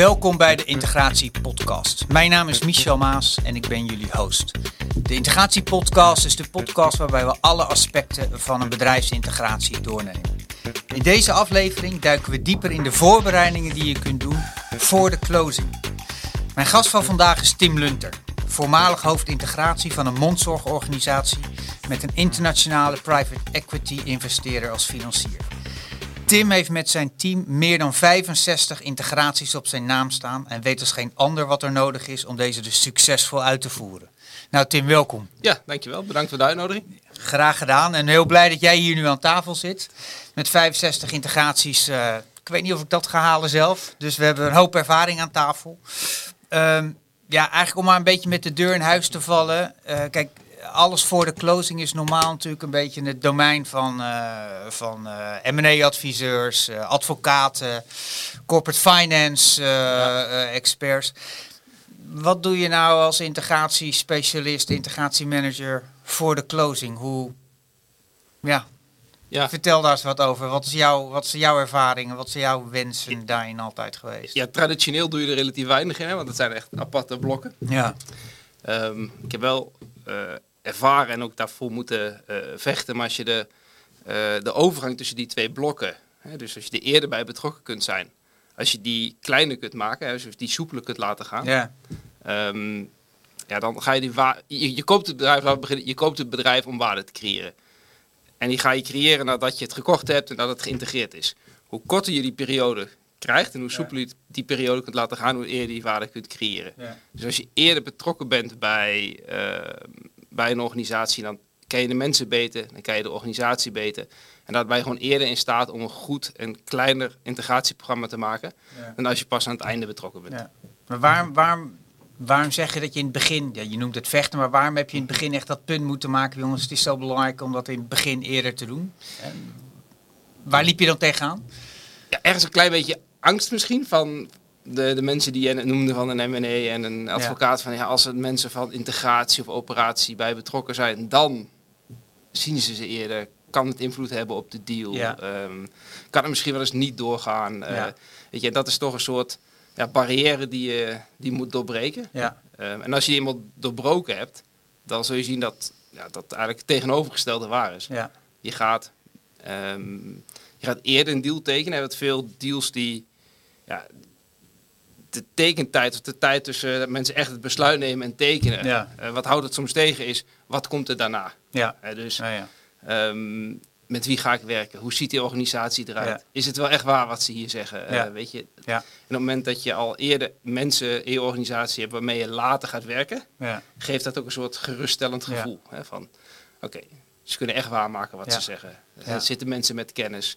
Welkom bij de Integratie Podcast. Mijn naam is Michel Maas en ik ben jullie host. De Integratie Podcast is de podcast waarbij we alle aspecten van een bedrijfsintegratie doornemen. In deze aflevering duiken we dieper in de voorbereidingen die je kunt doen voor de closing. Mijn gast van vandaag is Tim Lunter, voormalig hoofdintegratie van een mondzorgorganisatie met een internationale private equity investeerder als financier. Tim heeft met zijn team meer dan 65 integraties op zijn naam staan en weet als geen ander wat er nodig is om deze dus succesvol uit te voeren. Nou Tim, welkom. Ja, dankjewel. Bedankt voor de uitnodiging. Graag gedaan en heel blij dat jij hier nu aan tafel zit met 65 integraties. Uh, ik weet niet of ik dat ga halen zelf, dus we hebben een hoop ervaring aan tafel. Um, ja, eigenlijk om maar een beetje met de deur in huis te vallen. Uh, kijk, alles voor de closing is normaal natuurlijk een beetje in het domein van, uh, van uh, M&A-adviseurs, uh, advocaten, corporate finance ja. experts. Wat doe je nou als integratiespecialist, integratiemanager voor de closing? Hoe, ja, ja. Vertel daar eens wat over. Wat is, jouw, wat is jouw ervaring? Wat zijn jouw wensen daarin altijd geweest? Ja, traditioneel doe je er relatief weinig in, want het zijn echt aparte blokken. Ja. Um, ik heb wel ervaren en ook daarvoor moeten uh, vechten. Maar als je de, uh, de overgang tussen die twee blokken, hè, dus als je er eerder bij betrokken kunt zijn, als je die kleiner kunt maken, hè, dus die soepeler kunt laten gaan, ja. Um, ja, dan ga je die je, je, koopt het bedrijf, je koopt het bedrijf om waarde te creëren. En die ga je creëren nadat je het gekocht hebt en dat het geïntegreerd is. Hoe korter je die periode krijgt en hoe soepeler je die periode kunt laten gaan, hoe eerder je die waarde kunt creëren. Ja. Dus als je eerder betrokken bent bij, uh, bij een organisatie, dan ken je de mensen beter, dan ken je de organisatie beter. En dat ben je gewoon eerder in staat om een goed en kleiner integratieprogramma te maken, ja. dan als je pas aan het einde betrokken bent. Ja. Maar waarom, waarom, waarom zeg je dat je in het begin, ja, je noemt het vechten, maar waarom heb je in het begin echt dat punt moeten maken, jongens, het is zo belangrijk om dat in het begin eerder te doen? En waar liep je dan tegenaan? Ja, ergens een klein beetje angst misschien van, de, de mensen die je noemde van een M&A en een advocaat van ja, als er mensen van integratie of operatie bij betrokken zijn, dan zien ze ze eerder. Kan het invloed hebben op de deal? Ehm, kan het misschien wel eens niet doorgaan? Uh, weet je, dat is toch een soort ja, barrière die je die moet doorbreken. Ja. Um, en als je die eenmaal doorbroken hebt, dan zul je zien dat ja, dat eigenlijk het tegenovergestelde waar is. Ja. Je, gaat, um, je gaat eerder een deal tekenen. Je hebt veel deals die ja, de tekentijd, of de tijd tussen dat mensen echt het besluit nemen en tekenen. Ja. Uh, wat houdt het soms tegen is, wat komt er daarna? Ja. Uh, dus ja, ja. Um, met wie ga ik werken? Hoe ziet die organisatie eruit? Is het wel echt waar wat ze hier zeggen? Uh, weet je? Ja. En op het moment dat je al eerder mensen in je organisatie hebt waarmee je later gaat werken, geeft dat ook een soort geruststellend gevoel. Hè, van, oké, ze kunnen echt waarmaken wat ze zeggen. Er zitten mensen met kennis.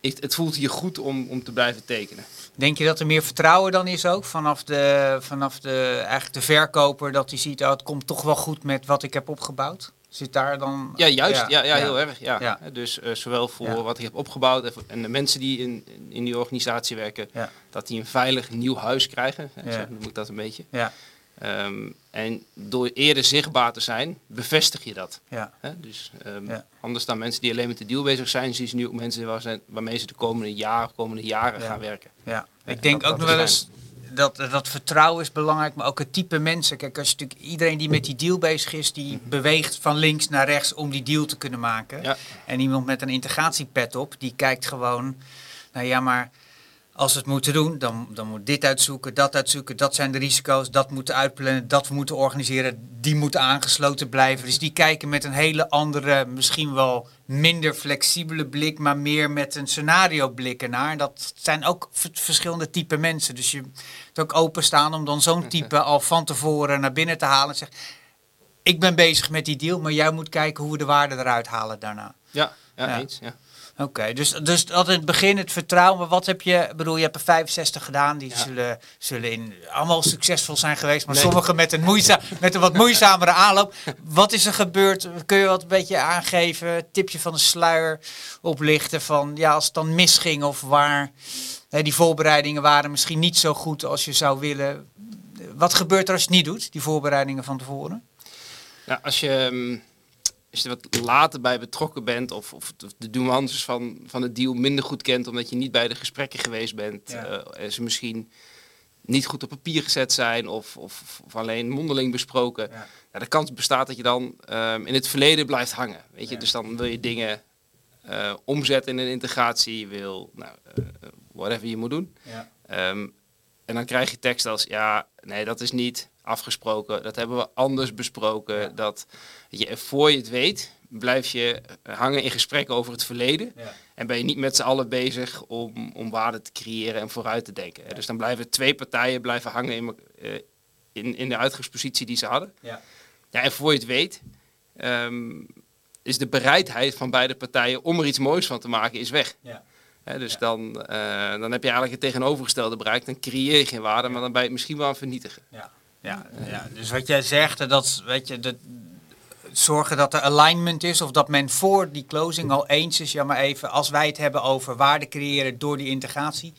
Het, het voelt hier goed om, om te blijven tekenen. Denk je dat er meer vertrouwen dan is ook vanaf de, vanaf de, eigenlijk de verkoper, dat hij ziet, oh, het komt toch wel goed met wat ik heb opgebouwd? Zit daar dan... Ja, juist. Ja, ja, heel erg. Ja. Dus uh, zowel voor wat ik heb opgebouwd en de mensen die in, in die organisatie werken, dat die een veilig nieuw huis krijgen. Zo noem ik dat een beetje. Ja. Um, en door eerder zichtbaar te zijn, bevestig je dat. Ja. Dus um, ja. anders dan mensen die alleen met de deal bezig zijn, zien ze nu ook mensen waar zijn, waarmee ze de komende jaren, komende jaren gaan werken. Ja. Ik denk ook nog wel eens dat, dat vertrouwen is belangrijk, maar ook het type mensen. Kijk, als je natuurlijk iedereen die met die deal bezig is, die mhm. beweegt van links naar rechts om die deal te kunnen maken. Ja. En iemand met een integratiepet op, die kijkt gewoon, nou ja, maar als we het moeten doen, dan, dan moet dit uitzoeken, dat uitzoeken, dat zijn de risico's, dat moeten uitplannen, dat moeten organiseren, die moeten aangesloten blijven. Dus die kijken met een hele andere, misschien wel minder flexibele blik, maar meer met een scenario blikken naar. Dat zijn ook verschillende type mensen. Dus je moet ook openstaan om dan zo'n type al van tevoren naar binnen te halen en zeggen, ik ben bezig met die deal, maar jij moet kijken hoe we de waarde eruit halen daarna. Ja, ja, ja. eens. Ja. Oké, dus, dus dat in het begin het vertrouwen. Maar wat heb je, bedoel, je hebt er 65 gedaan. Die zullen, zullen in, allemaal succesvol zijn geweest. Maar nee. sommigen met een, moeiza, met een wat moeizamere aanloop. Wat is er gebeurd? Kun je wat een beetje aangeven? Tipje van de sluier oplichten van, ja, als het dan misging of waar hè, die voorbereidingen waren misschien niet zo goed als je zou willen. Wat gebeurt er als je het niet doet, die voorbereidingen van tevoren? Nou, als je... Um als je er wat later bij betrokken bent of, of de nuances van, van het deal minder goed kent omdat je niet bij de gesprekken geweest bent. Ja. Uh, en ze misschien niet goed op papier gezet zijn of, of, of alleen mondeling besproken. Ja. de kans bestaat dat je dan ehm, in het verleden blijft hangen. Weet je? Dus dan wil je dingen uh, omzetten in een integratie, je wil nou, uh, whatever je moet doen. Ja. Ehm, en dan krijg je tekst als, ja, nee, dat is niet afgesproken, dat hebben we anders besproken. Dat je, voor je het weet, blijf je hangen in gesprekken over het verleden. Ja. En ben je niet met z'n allen bezig om, om waarde te creëren en vooruit te denken. Dus dan blijven twee partijen blijven hangen in, uh, in, in de uitgangspositie die ze hadden. Ja. Ja, en voor je het weet, ehm, is de bereidheid van beide partijen om er iets moois van te maken, is weg. Ja. dus Dan, uh, dan heb je eigenlijk het tegenovergestelde bereikt. Dan creëer je geen waarde, maar dan ben je het misschien wel aan vernietigen. Ja. Ja, ja, dus wat jij zegt, dat, weet je, dat, zorgen dat er alignment is of dat men voor die closing al eens is. Ja, maar even, als wij het hebben over waarde creëren door die integratie,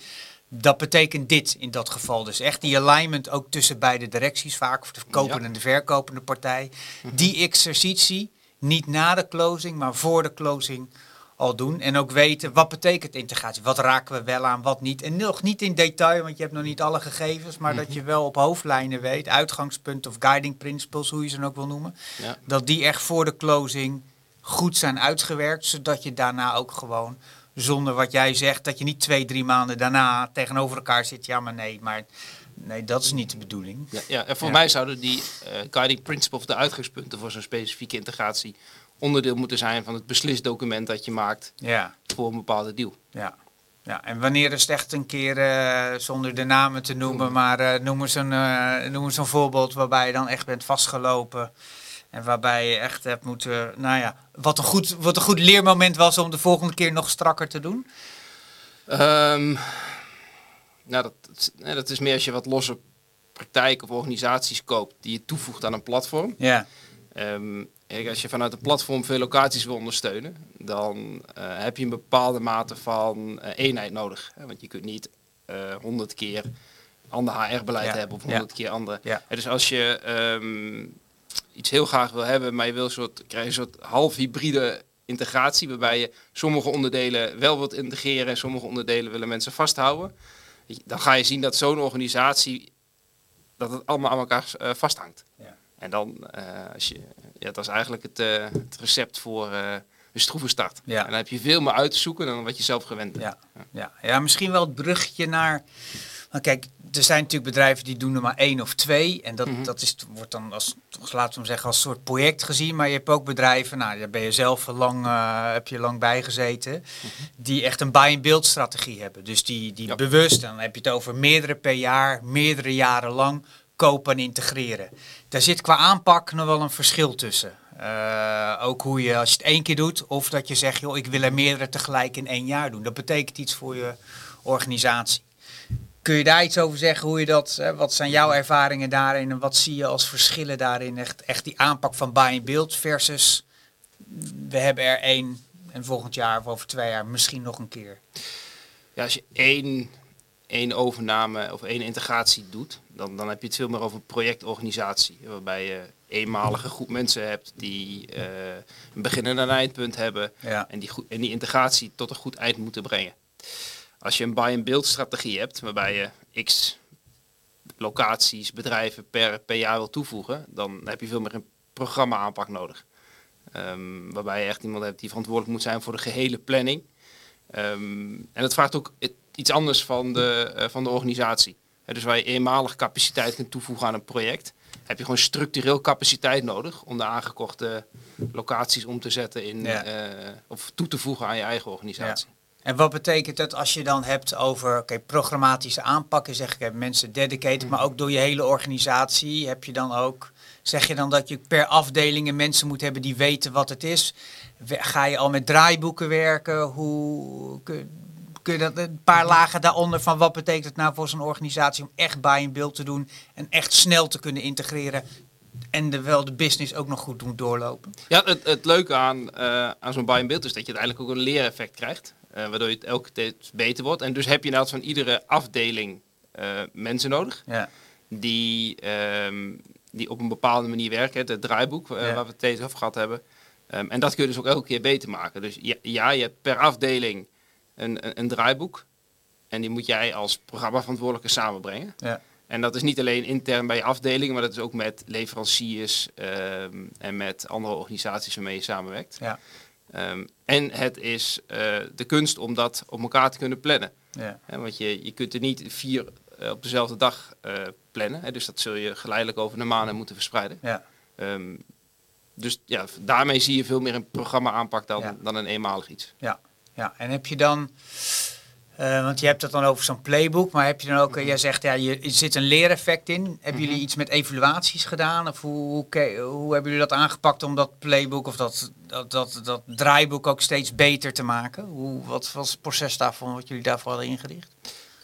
dat betekent dit in dat geval. Dus echt die alignment ook tussen beide directies, vaak de kopende en de verkopende partij. Mhm. Die exercitie, niet na de closing, maar voor de closing al doen. En ook weten wat betekent integratie. Wat raken we wel aan, wat niet. En nog niet in detail, want je hebt nog niet alle gegevens. Maar dat mhm. je wel op hoofdlijnen weet, uitgangspunten of guiding principles, hoe je ze dan ook wil noemen. Ja. Dat die echt voor de closing goed zijn uitgewerkt. Zodat je daarna ook gewoon, zonder wat jij zegt, dat je niet twee, drie maanden daarna tegenover elkaar zit. Ja, maar nee, maar nee, dat is niet de bedoeling. Ja, ja. en voor mij zouden die uh, guiding principles, of de uitgangspunten voor zo'n specifieke integratie, onderdeel moeten zijn van het beslisdocument dat je maakt ja. voor een bepaalde deal. Ja. Ja, en wanneer is het echt een keer, uh, zonder de namen te noemen, maar uh, noem eens een, uh, noem eens een voorbeeld waarbij je dan echt bent vastgelopen. En waarbij je echt hebt moeten, nou ja, wat een goed, wat een goed leermoment was om de volgende keer nog strakker te doen? Um, nou, dat, dat is meer als je wat losse praktijken of organisaties koopt die je toevoegt aan een platform. Ja. Um, als je vanuit een platform veel locaties wil ondersteunen, dan uh, heb je een bepaalde mate van uh, eenheid nodig. Want je kunt niet eh, honderd keer ander HR-beleid hebben of honderd keer andere. Ja. Dus als je um, iets heel graag wil hebben, maar je wil een soort, krijg je een soort half hybride integratie, waarbij je sommige onderdelen wel wilt integreren en sommige onderdelen willen mensen vasthouden, dan ga je zien dat zo'n organisatie dat het allemaal aan elkaar vasthangt. En dan, uh, als je, ja, dat is eigenlijk het, uh, het recept voor uh, een stroeve start. Ja. En dan heb je veel meer uit te zoeken dan wat je zelf gewend bent. Ja, ja. ja misschien wel het bruggetje naar... Maar kijk, er zijn natuurlijk bedrijven die doen er maar één of twee. En dat, mm -hmm. dat is, wordt dan als, laten we zeggen, als soort project gezien. Maar je hebt ook bedrijven, nou daar ben je zelf lang, uh, heb je lang bij gezeten. Mm -hmm. Die echt een buy-and-build strategie hebben. Dus die, die ja. bewust, dan heb je het over meerdere per jaar, meerdere jaren lang kopen en integreren. Daar zit qua aanpak nog wel een verschil tussen. Uh, ook hoe je, als je het één keer doet, of dat je zegt, joh, ik wil er meerdere tegelijk in één jaar doen. Dat betekent iets voor je organisatie. Kun je daar iets over zeggen, hoe je dat, hè, wat zijn jouw ervaringen daarin en wat zie je als verschillen daarin? Echt, echt die aanpak van buy and build versus we hebben er één en volgend jaar of over twee jaar misschien nog een keer. Ja, als je één één overname of één integratie doet, dan, dan heb je het veel meer over projectorganisatie. Waarbij je eenmalige groep mensen hebt die uh, een begin en een eindpunt hebben. En, die goed, en die integratie tot een goed eind moeten brengen. Als je een buy-and-build strategie hebt, waarbij je x locaties, bedrijven per, per jaar wil toevoegen, dan heb je veel meer een programma aanpak nodig. Um, waarbij je echt iemand hebt die verantwoordelijk moet zijn voor de gehele planning. Um, en dat vraagt ook iets anders van de, uh, van de organisatie. dus waar je eenmalig capaciteit kunt toevoegen aan een project, heb je gewoon structureel capaciteit nodig om de aangekochte locaties om te zetten in, ja. uh, of toe te voegen aan je eigen organisatie. Ja. En wat betekent dat als je dan hebt over okay, programmatische aanpakken, zeg ik, heb mensen dedicated, mm. maar ook door je hele organisatie heb je dan ook, zeg je dan dat je per afdelingen mensen moet hebben die weten wat het is? Ga je al met draaiboeken werken? Hoe kun je dat een paar lagen daaronder van wat betekent het nou voor zo'n organisatie om echt buy in beeld te doen en echt snel te kunnen integreren en de, wel de business ook nog goed doen doorlopen? Ja, het, het leuke aan, uh, aan zo'n buy in beeld is dat je uiteindelijk ook een leereffect krijgt, uh, waardoor je het elke keer beter wordt. En dus heb je inderdaad van iedere afdeling uh, mensen nodig ja. die, um, die op een bepaalde manier werken. Het draaiboek ja. waar we het steeds over gehad hebben. Um, en dat kun je dus ook elke keer beter maken. Dus ja, ja je hebt per afdeling een, een, een, draaiboek. En die moet jij als programmaverantwoordelijke samenbrengen. Ja. En dat is niet alleen intern bij je afdeling, maar dat is ook met leveranciers ehm, en met andere organisaties waarmee je samenwerkt. Ja. Ehm, en het is uh, de kunst om dat op elkaar te kunnen plannen. Ja. want je, je kunt er niet vier uh, op dezelfde dag uh, plannen. Hè, dus dat zul je geleidelijk over de maanden moeten verspreiden. Ja. Um, dus ja, daarmee zie je veel meer een programma aanpak dan, dan een eenmalig iets. Ja, ja. en heb je dan uh, want je hebt het dan over zo'n playbook, maar heb je dan ook, mm jij zegt ja, je, er zit een leereffect in. Hebben mhm. jullie iets met evaluaties gedaan? Of hoe, hoe, hoe, hebben jullie dat aangepakt om dat playbook of dat, dat, dat, dat draaiboek ook steeds beter te maken? Hoe, wat was het proces daarvan, wat jullie daarvoor hadden ingericht?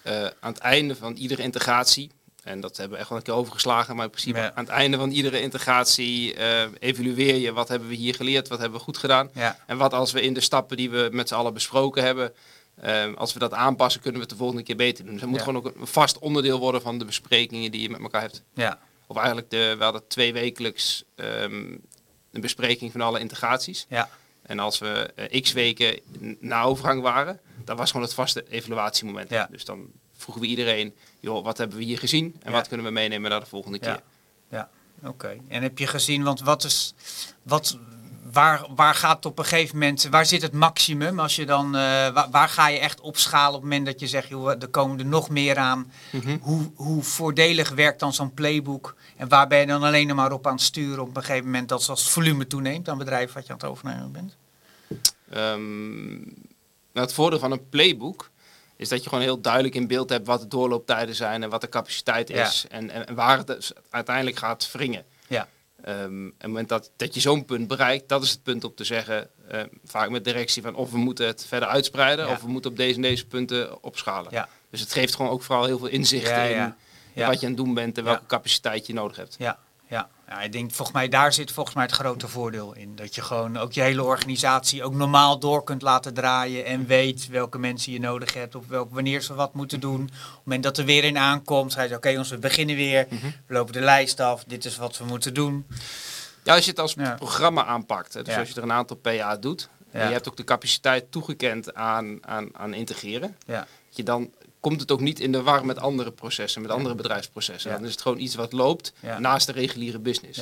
Uh, aan het einde van iedere integratie, en dat hebben we echt wel een keer overgeslagen, maar in principe aan het einde van iedere integratie uh, evalueer je wat hebben we hier geleerd, wat hebben we goed gedaan. Ja. En wat als we in de stappen die we met z'n allen besproken hebben, Ehm, als we dat aanpassen, kunnen we het de volgende keer beter doen. Dus dat moet gewoon ook een vast onderdeel worden van de besprekingen die je met elkaar hebt. Ja. Of eigenlijk, de, we hadden twee wekelijks um, een bespreking van alle integraties. Ja. En als we uh, x weken na overgang waren, dan was gewoon het vaste evaluatiemoment. Ja. Dus dan vroegen we iedereen, joh, wat hebben we hier gezien en wat kunnen we meenemen naar de volgende keer. Ja, oké. En heb je gezien, want wat is, wat, waar, waar gaat op een gegeven moment, waar zit het maximum? Als je dan, uh, waar, ga je echt opschalen op het moment dat je zegt, joh, er komen er nog meer aan. Mhm. hoe, hoe voordelig werkt dan zo'n playbook? En waar ben je dan alleen maar op aan het sturen op een gegeven moment dat als het volume toeneemt aan bedrijf wat je aan het overnemen bent? Um, nou, het voordeel van een playbook is dat je gewoon heel duidelijk in beeld hebt wat de doorlooptijden zijn en wat de capaciteit is en, en, waar het dus uiteindelijk gaat wringen. Ja. Um, en op het moment dat, dat je zo'n punt bereikt, dat is het punt om te zeggen, uh, vaak met directie van of we moeten het verder uitspreiden of we moeten op deze en deze punten opschalen. Ja. Dus het geeft gewoon ook vooral heel veel inzicht in wat je aan het doen bent en welke capaciteit je nodig hebt. Ja, ja. ik denk volgens mij daar zit volgens mij het grote voordeel in. Dat je gewoon ook je hele organisatie ook normaal door kunt laten draaien en weet welke mensen je nodig hebt of welk, wanneer ze wat moeten doen. Op het moment dat er weer in aankomt, ga je oké okay, we beginnen weer, mhm. we lopen de lijst af, dit is wat we moeten doen. Ja, als je het als programma aanpakt, dus als je er een aantal PA doet, en je hebt ook de capaciteit toegekend aan, aan, aan integreren, ja. je dan komt het ook niet in de war met andere processen, met andere bedrijfsprocessen. Dan is het gewoon iets wat loopt naast de reguliere business.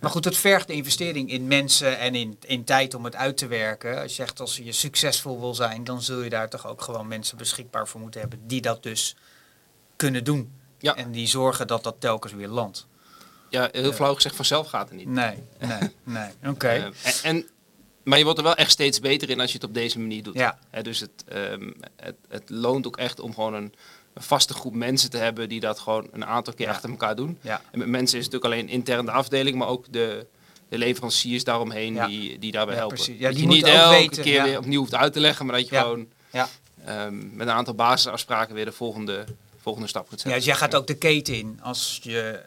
Maar goed, het vergt de investering in mensen en in, in tijd om het uit te werken. Als je zegt, als je succesvol wil zijn, dan zul je daar toch ook gewoon mensen beschikbaar voor moeten hebben die dat dus kunnen doen. Ja. En die zorgen dat dat telkens weer landt. Ja, heel flauw gezegd, vanzelf gaat het niet. Nee, nee, nee. Oké. Eh, en, en maar je wordt er wel echt steeds beter in als je het op deze manier doet. Ja. dus het, um, het, het, loont ook echt om gewoon een, een, vaste groep mensen te hebben die dat gewoon een aantal keer achter elkaar doen. Ja. En met mensen is het natuurlijk alleen intern de afdeling, maar ook de, de leveranciers daaromheen die, die daarbij helpen. Precies. Ja, die dat je niet elke weten, keer weer opnieuw hoeft uit te leggen, maar dat je gewoon um, met een aantal basisafspraken weer de volgende, volgende stap kunt zetten. Ja, dus jij gaat ook de keten in als je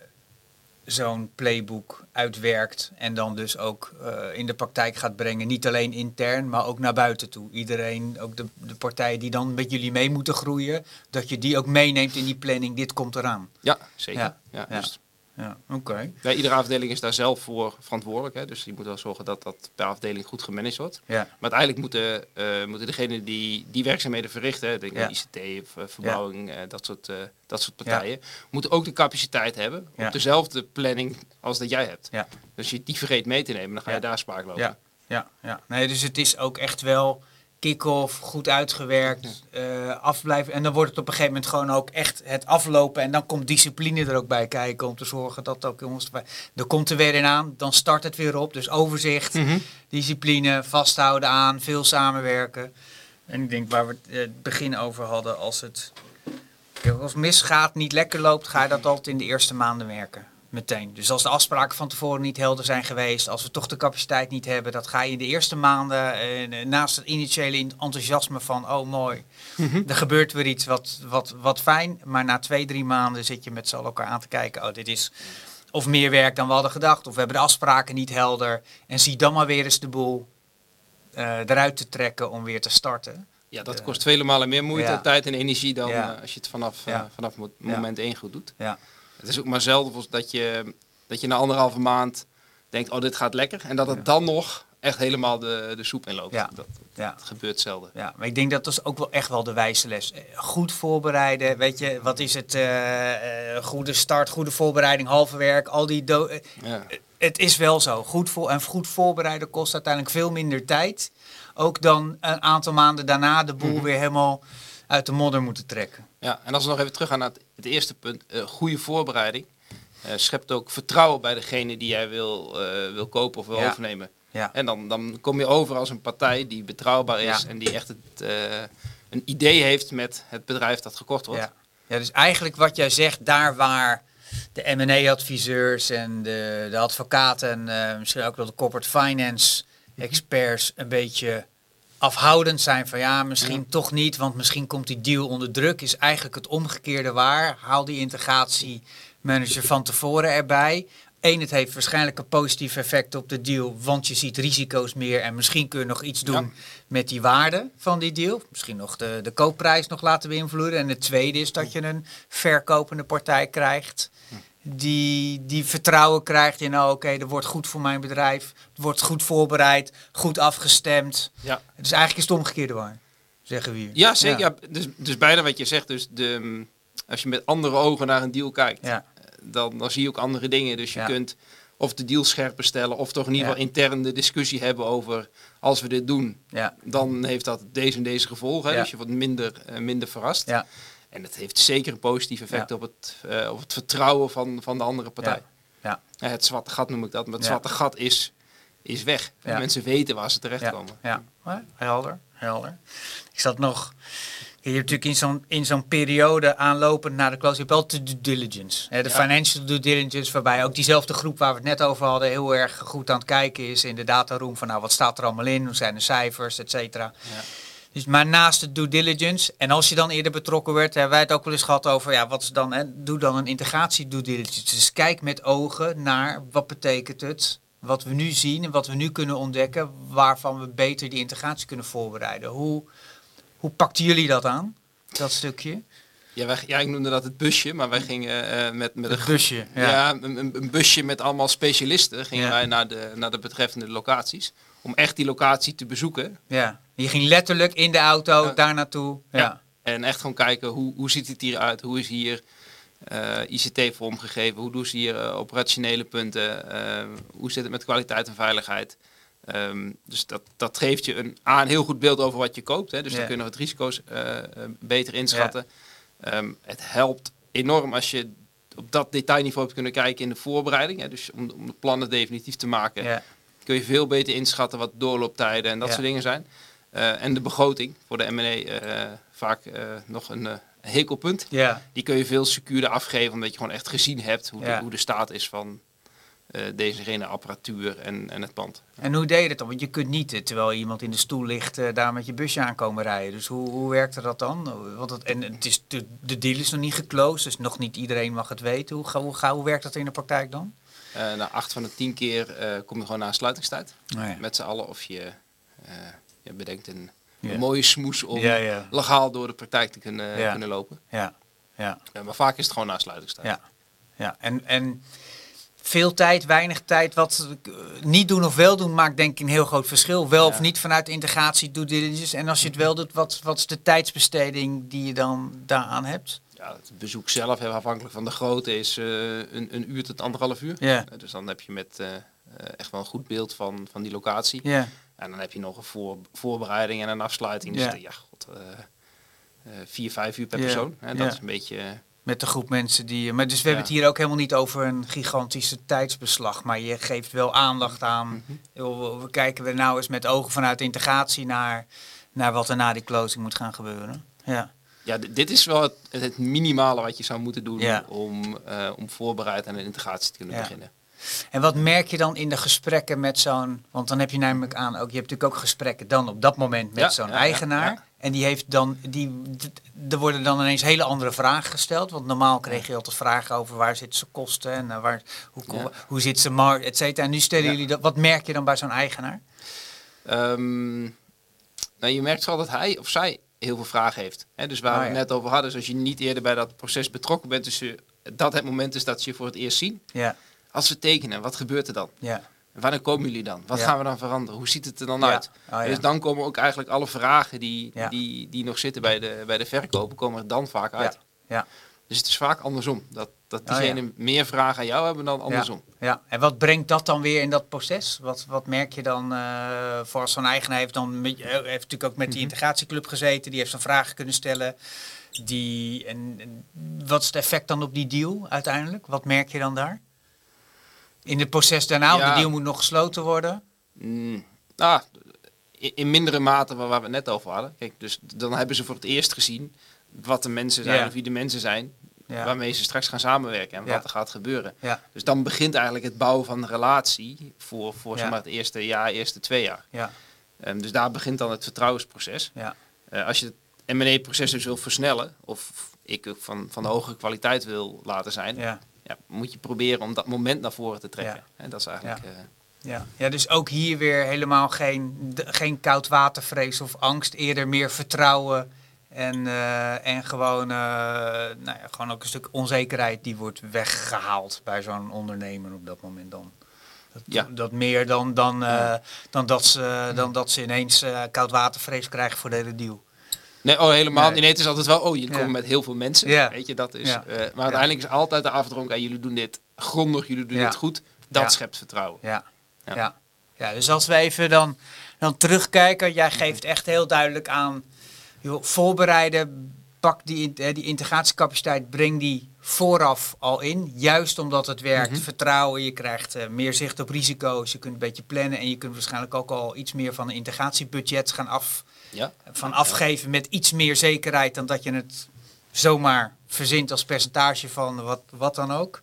zo'n playbook uitwerkt en dan dus ook uh, in de praktijk gaat brengen. Niet alleen intern, maar ook naar buiten toe. Iedereen, ook de, de partijen die dan met jullie mee moeten groeien, dat je die ook meeneemt in die planning. Dit komt eraan. Ja, zeker. Ja, ja, ja. Dus ja, oké. iedere afdeling is daar zelf voor verantwoordelijk. Hè? Dus die moet wel zorgen dat dat per afdeling goed gemanaged wordt. Ja. Maar uiteindelijk moeten, uh, moeten degenen die die werkzaamheden verrichten, denk ja. ICT of uh, verbouwing, uh, dat, soort, dat soort partijen, moeten ook de capaciteit hebben op dezelfde planning als dat jij hebt. Ja. Dus als je die vergeet mee te nemen, dan ga je daar spaak lopen. Ja. Ja, ja. Nee, dus het is ook echt wel kick-off, goed uitgewerkt, uh, afblijven. En dan wordt het op een gegeven moment gewoon ook echt het aflopen. En dan komt discipline er ook bij kijken om te zorgen dat ook jongens... Er komt er weer in aan, dan start het weer op. Dus overzicht, mhm. discipline, vasthouden aan, veel samenwerken. En ik denk waar we het begin over hadden, als het als misgaat, niet lekker loopt, ga je dat altijd in de eerste maanden werken meteen. Dus als de afspraken van tevoren niet helder zijn geweest, als we toch de capaciteit niet hebben, dat ga je in de eerste maanden, eh, naast het initiële enthousiasme van, oh mooi, mhm. er gebeurt weer iets wat, wat, wat fijn, maar na twee, drie maanden zit je met z'n allen elkaar aan te kijken, oh dit is of meer werk dan we hadden gedacht, of we hebben de afspraken niet helder, en zie dan maar weer eens de boel uh, eruit te trekken om weer te starten. Ja, dat kost vele malen meer moeite, tijd en energie dan uh, als je het vanaf, uh, vanaf moment één goed doet. Ja. Het is ook maar zelden dat je, dat je na anderhalve maand denkt, oh dit gaat lekker. En dat het dan nog echt helemaal de, de soep in loopt. Ja. Dat, Ja. dat gebeurt zelden. Ja, maar ik denk dat dat is ook wel echt wel de wijze les. Goed voorbereiden, weet je, wat is het? eh, eh, goede start, goede voorbereiding, halve werk, al die... do- eh, Ja. het is wel zo. Goed voor, en goed voorbereiden kost uiteindelijk veel minder tijd. Ook dan een aantal maanden daarna de boel weer helemaal uit de modder moeten trekken. Ja, en als we nog even teruggaan naar het, het eerste punt, eh, goede voorbereiding. eh, schept ook vertrouwen bij degene die jij wil, eh, wil kopen of wil Ja. overnemen. Ja. En dan, dan kom je over als een partij die betrouwbaar is Ja. en die echt het, een idee heeft met het bedrijf dat gekocht wordt. Ja. ja, dus eigenlijk wat jij zegt, daar waar de M&A-adviseurs en de, de advocaten en misschien ook wel de corporate finance experts een beetje afhoudend zijn van ja, misschien toch niet, want misschien komt die deal onder druk, is eigenlijk het omgekeerde waar. Haal die integratiemanager van tevoren erbij. Eén, het heeft waarschijnlijk een positief effect op de deal, want je ziet risico's meer en misschien kun je nog iets doen Ja. met die waarde van die deal. Misschien nog de, de koopprijs nog laten beïnvloeden. En het tweede is dat je een verkopende partij krijgt die, die vertrouwen krijgt in, oh, oké, er wordt goed voor mijn bedrijf, het wordt goed voorbereid, goed afgestemd. Ja. Dus eigenlijk is het omgekeerde waar, zeggen we hier. Ja, zeker. Ja. dus, dus bijna wat je zegt. Dus de, als je met andere ogen naar een deal kijkt, Ja, dan, dan zie je ook andere dingen. Dus je Ja. kunt of de deal scherper stellen, of toch in ieder geval intern de discussie hebben over als we dit doen, ja, dan heeft dat deze en deze gevolgen. Dus je wordt minder, eh, minder verrast. ja, En het heeft zeker een positief effect Ja. op, het, eh, op het vertrouwen van, van de andere partij. ja, Ja, het zwarte gat noem ik dat, maar het zwarte gat is, is weg. Mensen weten waar ze terechtkomen. ja. Ja, helder, helder. Ik zat nog, je hebt natuurlijk in zo'n, in zo'n periode aanlopend naar de close, je hebt wel de due diligence. Hè, de Ja. financial due diligence, waarbij ook diezelfde groep waar we het net over hadden, heel erg goed aan het kijken is in de dataroom van nou, wat staat er allemaal in, hoe zijn de cijfers, et cetera. Ja. Dus maar naast de due diligence, en als je dan eerder betrokken werd, hebben wij het ook wel eens gehad over, ja, wat is dan, hè, doe dan een integratie due diligence. Dus kijk met ogen naar wat betekent het, wat we nu zien en wat we nu kunnen ontdekken, waarvan we beter die integratie kunnen voorbereiden. Hoe, hoe pakten jullie dat aan, dat stukje? Ja, wij, ja, ik noemde dat het busje, maar wij gingen eh, met, met een busje, Ja, ja. een, een- een busje met allemaal specialisten gingen Ja. wij naar de, naar de betreffende locaties. Om echt die locatie te bezoeken. ja. Je ging letterlijk in de auto daar naartoe. Ja. En echt gewoon kijken hoe, hoe ziet het hier uit? Hoe is hier eh, ICT vormgegeven? Hoe doen ze hier eh, operationele punten? Eh, hoe zit het met kwaliteit en veiligheid? Ehm, dus dat, dat geeft je een, A, een heel goed beeld over wat je koopt. Hè? Dus dan kun je nog het risico's beter inschatten. Ehm, het helpt enorm als je op dat detailniveau hebt kunnen kijken in de voorbereiding. Hè? Dus om, om de plannen definitief te maken kun je veel beter inschatten wat doorlooptijden en dat soort dingen zijn. Eh, en de begroting voor de M&A eh, vaak eh, nog een hekelpunt. ja. Die kun je veel secuurder afgeven omdat je gewoon echt gezien hebt hoe, Ja. de, hoe de staat is van eh, deze apparatuur en, en het pand. En hoe deed je het dan? Want je kunt niet, terwijl iemand in de stoel ligt, daar met je busje aankomen rijden. Dus hoe, hoe werkte dat dan? Want het, en het is, de, de deal is nog niet geclosed, dus nog niet iedereen mag het weten. Hoe, hoe, ga- hoe werkt dat in de praktijk dan? Na acht van de tien keer kom je gewoon naar een sluitingstijd. Nee. Met z'n allen of je, je bedenkt een, mooie smoes om legaal door de praktijk te kunnen, lopen. ja, ja, Ja, maar vaak is het gewoon na sluitingstijd. ja. ja. En, en veel tijd, weinig tijd, wat eh, niet doen of wel doen maakt denk ik een heel groot verschil. Wel of niet vanuit integratie, due diligence. En als je het wel doet, wat, wat is de tijdsbesteding die je dan daaraan hebt? Ja, het bezoek zelf, afhankelijk van de grootte, is eh, een, een uur tot anderhalf uur. Ja, Eh, Dus dan heb je met echt wel een goed beeld van, van die locatie. ja, En dan heb je nog een voor, voorbereiding en een afsluiting. Ja. Dus ja, god, eh, eh, vier, vijf uur per persoon. Hè, dat is een beetje... eh, Met de groep mensen die. Maar dus we hebben het hier ook helemaal niet over een gigantische tijdsbeslag. Maar je geeft wel aandacht aan. Joh, We kijken we nou eens met ogen vanuit integratie naar, naar wat er na die closing moet gaan gebeuren. Ja, Ja, dit is wel het, het minimale wat je zou moeten doen Ja. om, om voorbereid aan een integratie te kunnen Ja. beginnen. En wat merk je dan in de gesprekken met zo'n. Want dan heb je namelijk aan. Ook, je hebt natuurlijk ook gesprekken dan op dat moment met Ja, zo'n ja, eigenaar. ja. En die heeft dan. Die, er worden dan ineens hele andere vragen gesteld. Want normaal kreeg je altijd vragen over waar zitten ze kosten en eh, waar, hoe, hoe zit ze markt, et cetera. En nu stellen jullie dat. Wat merk je dan bij zo'n eigenaar? Ehm, nou, je merkt wel dat hij of zij heel veel vragen heeft. Dus waar Ah, we het ja. net over hadden, dus als je niet eerder bij dat proces betrokken bent, dus je, dat het moment is dat ze je voor het eerst zien. Ja, Als we tekenen, wat gebeurt er dan? ja, Wanneer komen jullie dan? Wat gaan we dan veranderen? Hoe ziet het er dan uit? Oh, dus dan komen ook eigenlijk alle vragen die, die, die nog zitten bij de, bij de verkoper, komen er dan vaak uit. Ja. Dus het is vaak andersom. Dat, dat oh, diegene meer vragen aan jou hebben dan andersom. Ja. en wat brengt dat dan weer in dat proces? Wat, wat merk je dan uh, voor zo'n eigenaar heeft dan met, heeft natuurlijk ook met die mhm. integratieclub gezeten, die heeft zijn vragen kunnen stellen. Die, en, wat is het effect dan op die deal uiteindelijk? Wat merk je dan daar? In het proces daarna, ja. de deal moet nog gesloten worden? Mm, ah, in, mindere mate waar, we het net over hadden. Kijk, dus dan hebben ze voor het eerst gezien wat de mensen zijn of wie de mensen zijn waarmee ze straks gaan samenwerken en wat er gaat gebeuren. Dus dan begint eigenlijk het bouwen van een relatie voor, voor zeg maar, het eerste jaar, eerste twee jaar. Ja. Um, dus daar begint dan het vertrouwensproces. Ja. Uh, als je het M&A-proces dus wil versnellen, of ik van, van de hogere kwaliteit wil laten zijn, ja. Ja, moet je proberen om dat moment naar voren te trekken. En dat is eigenlijk... Ja. Uh, ja. ja, dus ook hier weer helemaal geen, geen koudwatervrees of angst, eerder meer vertrouwen en, uh, en gewoon, uh, nou ja, gewoon ook een stuk onzekerheid die wordt weggehaald bij zo'n ondernemer op dat moment dan. Dat, ja. dat meer dan, dan, uh, dan, dat ze, dan dat ze ineens koudwatervrees krijgen voor de hele deal. Nee, oh, helemaal nee. nee. het is altijd wel, oh, je komt met heel veel mensen. Ja. Weet je, dat is. Uh, maar uiteindelijk is altijd de afdronk, en jullie doen dit grondig, jullie doen dit goed. Dat schept vertrouwen. Ja. Ja. Ja. dus als we even dan, dan terugkijken, jij geeft echt heel duidelijk aan, joh, voorbereiden, pak die, die integratiecapaciteit, breng die vooraf al in. Juist omdat het werkt, mhm. vertrouwen, je krijgt uh, meer zicht op risico's, je kunt een beetje plannen en je kunt waarschijnlijk ook al iets meer van een integratiebudget gaan af ja. van afgeven met iets meer zekerheid dan dat je het zomaar verzint als percentage van wat, wat dan ook.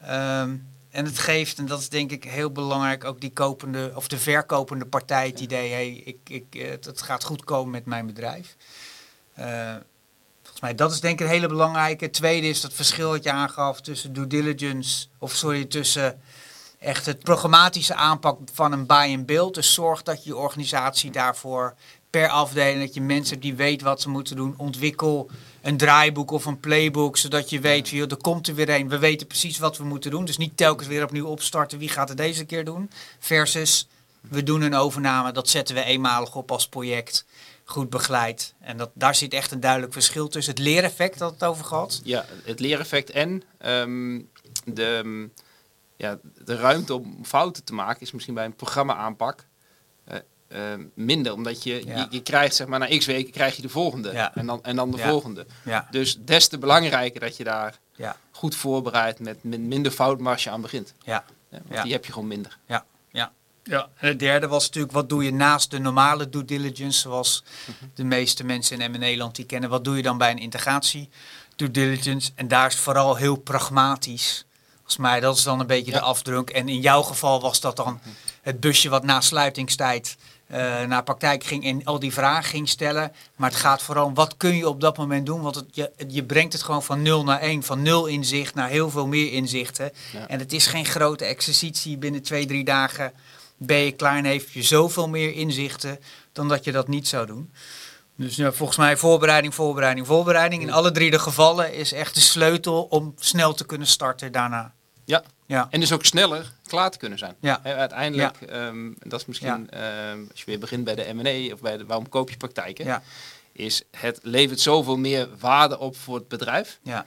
Ehm, en het geeft, en dat is denk ik heel belangrijk, ook die kopende of de verkopende partij het idee, hey, ik, ik, het, gaat goed komen met mijn bedrijf. Uh, dat is denk ik een hele belangrijke. tweede is dat verschil dat je aangaf tussen due diligence, of sorry, tussen echt het programmatische aanpak van een buy and build. Dus zorg dat je je organisatie daarvoor per afdeling, dat je mensen die weten wat ze moeten doen, ontwikkel een draaiboek of een playbook, zodat je weet, joh, er komt er weer een, we weten precies wat we moeten doen. Dus niet telkens weer opnieuw opstarten, wie gaat het deze keer doen, versus we doen een overname, dat zetten we eenmalig op als project, goed begeleid. En dat, daar zit echt een duidelijk verschil tussen. Het leereffect dat het over gehad. Ja, het leereffect en ehm, de, ja, de ruimte om fouten te maken is misschien bij een programma aanpak Ehm, minder. Omdat je, je, je, krijgt zeg maar na x weken krijg je de volgende. En, dan, en dan de volgende. Dus des te belangrijker dat je daar goed voorbereid met, met minder foutmarge aan begint. Ja. want die heb je gewoon minder. Ja. Ja. En het derde was natuurlijk, wat doe je naast de normale due diligence, zoals mhm. de meeste mensen in Nederland die kennen. Wat doe je dan bij een integratie due diligence? En daar is vooral heel pragmatisch. Volgens mij, dat is dan een beetje de afdruk. En in jouw geval was dat dan mhm. het busje wat na sluitingstijd uh, naar praktijk ging en al die vragen ging stellen. Maar het gaat vooral om wat kun je op dat moment doen. Want het, je, je brengt het gewoon van nul naar één. Van nul inzicht naar heel veel meer inzichten. En het is geen grote exercitie. Binnen twee, drie dagen ben je klaar en heeft je zoveel meer inzichten dan dat je dat niet zou doen. Dus ja, volgens mij voorbereiding, voorbereiding, voorbereiding. In alle drie de gevallen is echt de sleutel om snel te kunnen starten daarna. Ja, ja. En dus ook sneller klaar te kunnen zijn. Ja. uiteindelijk, ja. Um, dat is misschien, ehm, als je weer begint bij de M&A of bij de waarom koop je praktijken, ja. is het levert zoveel meer waarde op voor het bedrijf. Ja.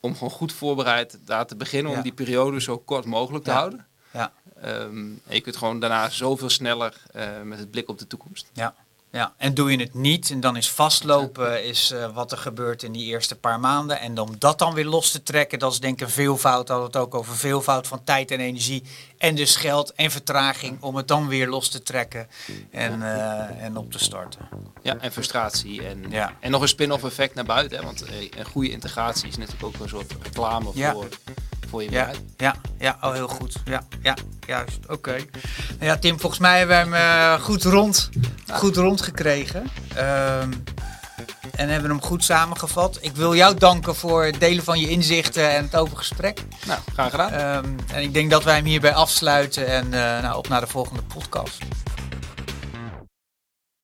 Om gewoon goed voorbereid daar te beginnen, om die periode zo kort mogelijk te houden. Ja. Um, en je kunt gewoon daarna zoveel sneller uh, met het blik op de toekomst. Ja. Ja, en doe je het niet en dan is vastlopen is uh, wat er gebeurt in die eerste paar maanden. En om dat dan weer los te trekken, dat is denk ik een veelvoud. Hadden het ook over veelvoud van tijd en energie. En dus geld en vertraging om het dan weer los te trekken en, uh, en op te starten. Ja, en frustratie. En, ja. en nog een spin-off effect naar buiten. Hè, want een goede integratie is natuurlijk ook een soort reclame ja. voor voor je ja, Ja, ja, oh, heel goed. Ja, ja juist. Oké. Nou ja, Tim, volgens mij hebben we hem uh, goed rond, goed rond gekregen. Um, en hebben hem goed samengevat. Ik wil jou danken voor het delen van je inzichten en het open gesprek. Nou, graag gedaan. Um, en ik denk dat wij hem hierbij afsluiten en uh, nou, op naar de volgende podcast.